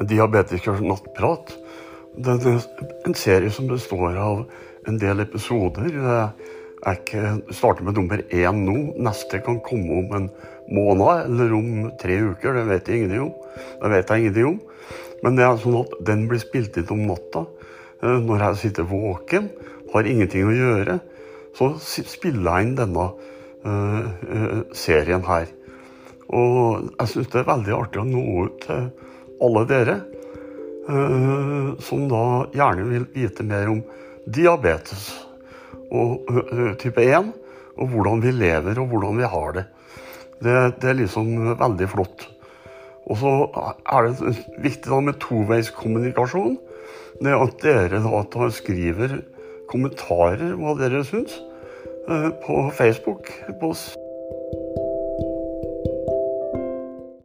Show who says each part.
Speaker 1: Diabetikers nattprat. Det er en serie som består av en del episoder. Jeg starter med nummer én nå. Neste kan komme om en måned eller om tre uker. Det vet jeg ingenting om. Det vet jeg ingenting om. Men det er sånn at den blir spilt inn om natta eh, når jeg sitter våken, har ingenting å gjøre. Så spiller jeg inn denne uh, serien her. Og jeg syns det er veldig artig å nå ut til alle dere uh, som da gjerne vil vite mer om diabetes og uh, type 1, og hvordan vi lever og hvordan vi har det. Det, det er liksom veldig flott. Og så er det viktig da med toveiskommunikasjon. Det at dere da skriver kommentarer hva dere syns på Facebook. på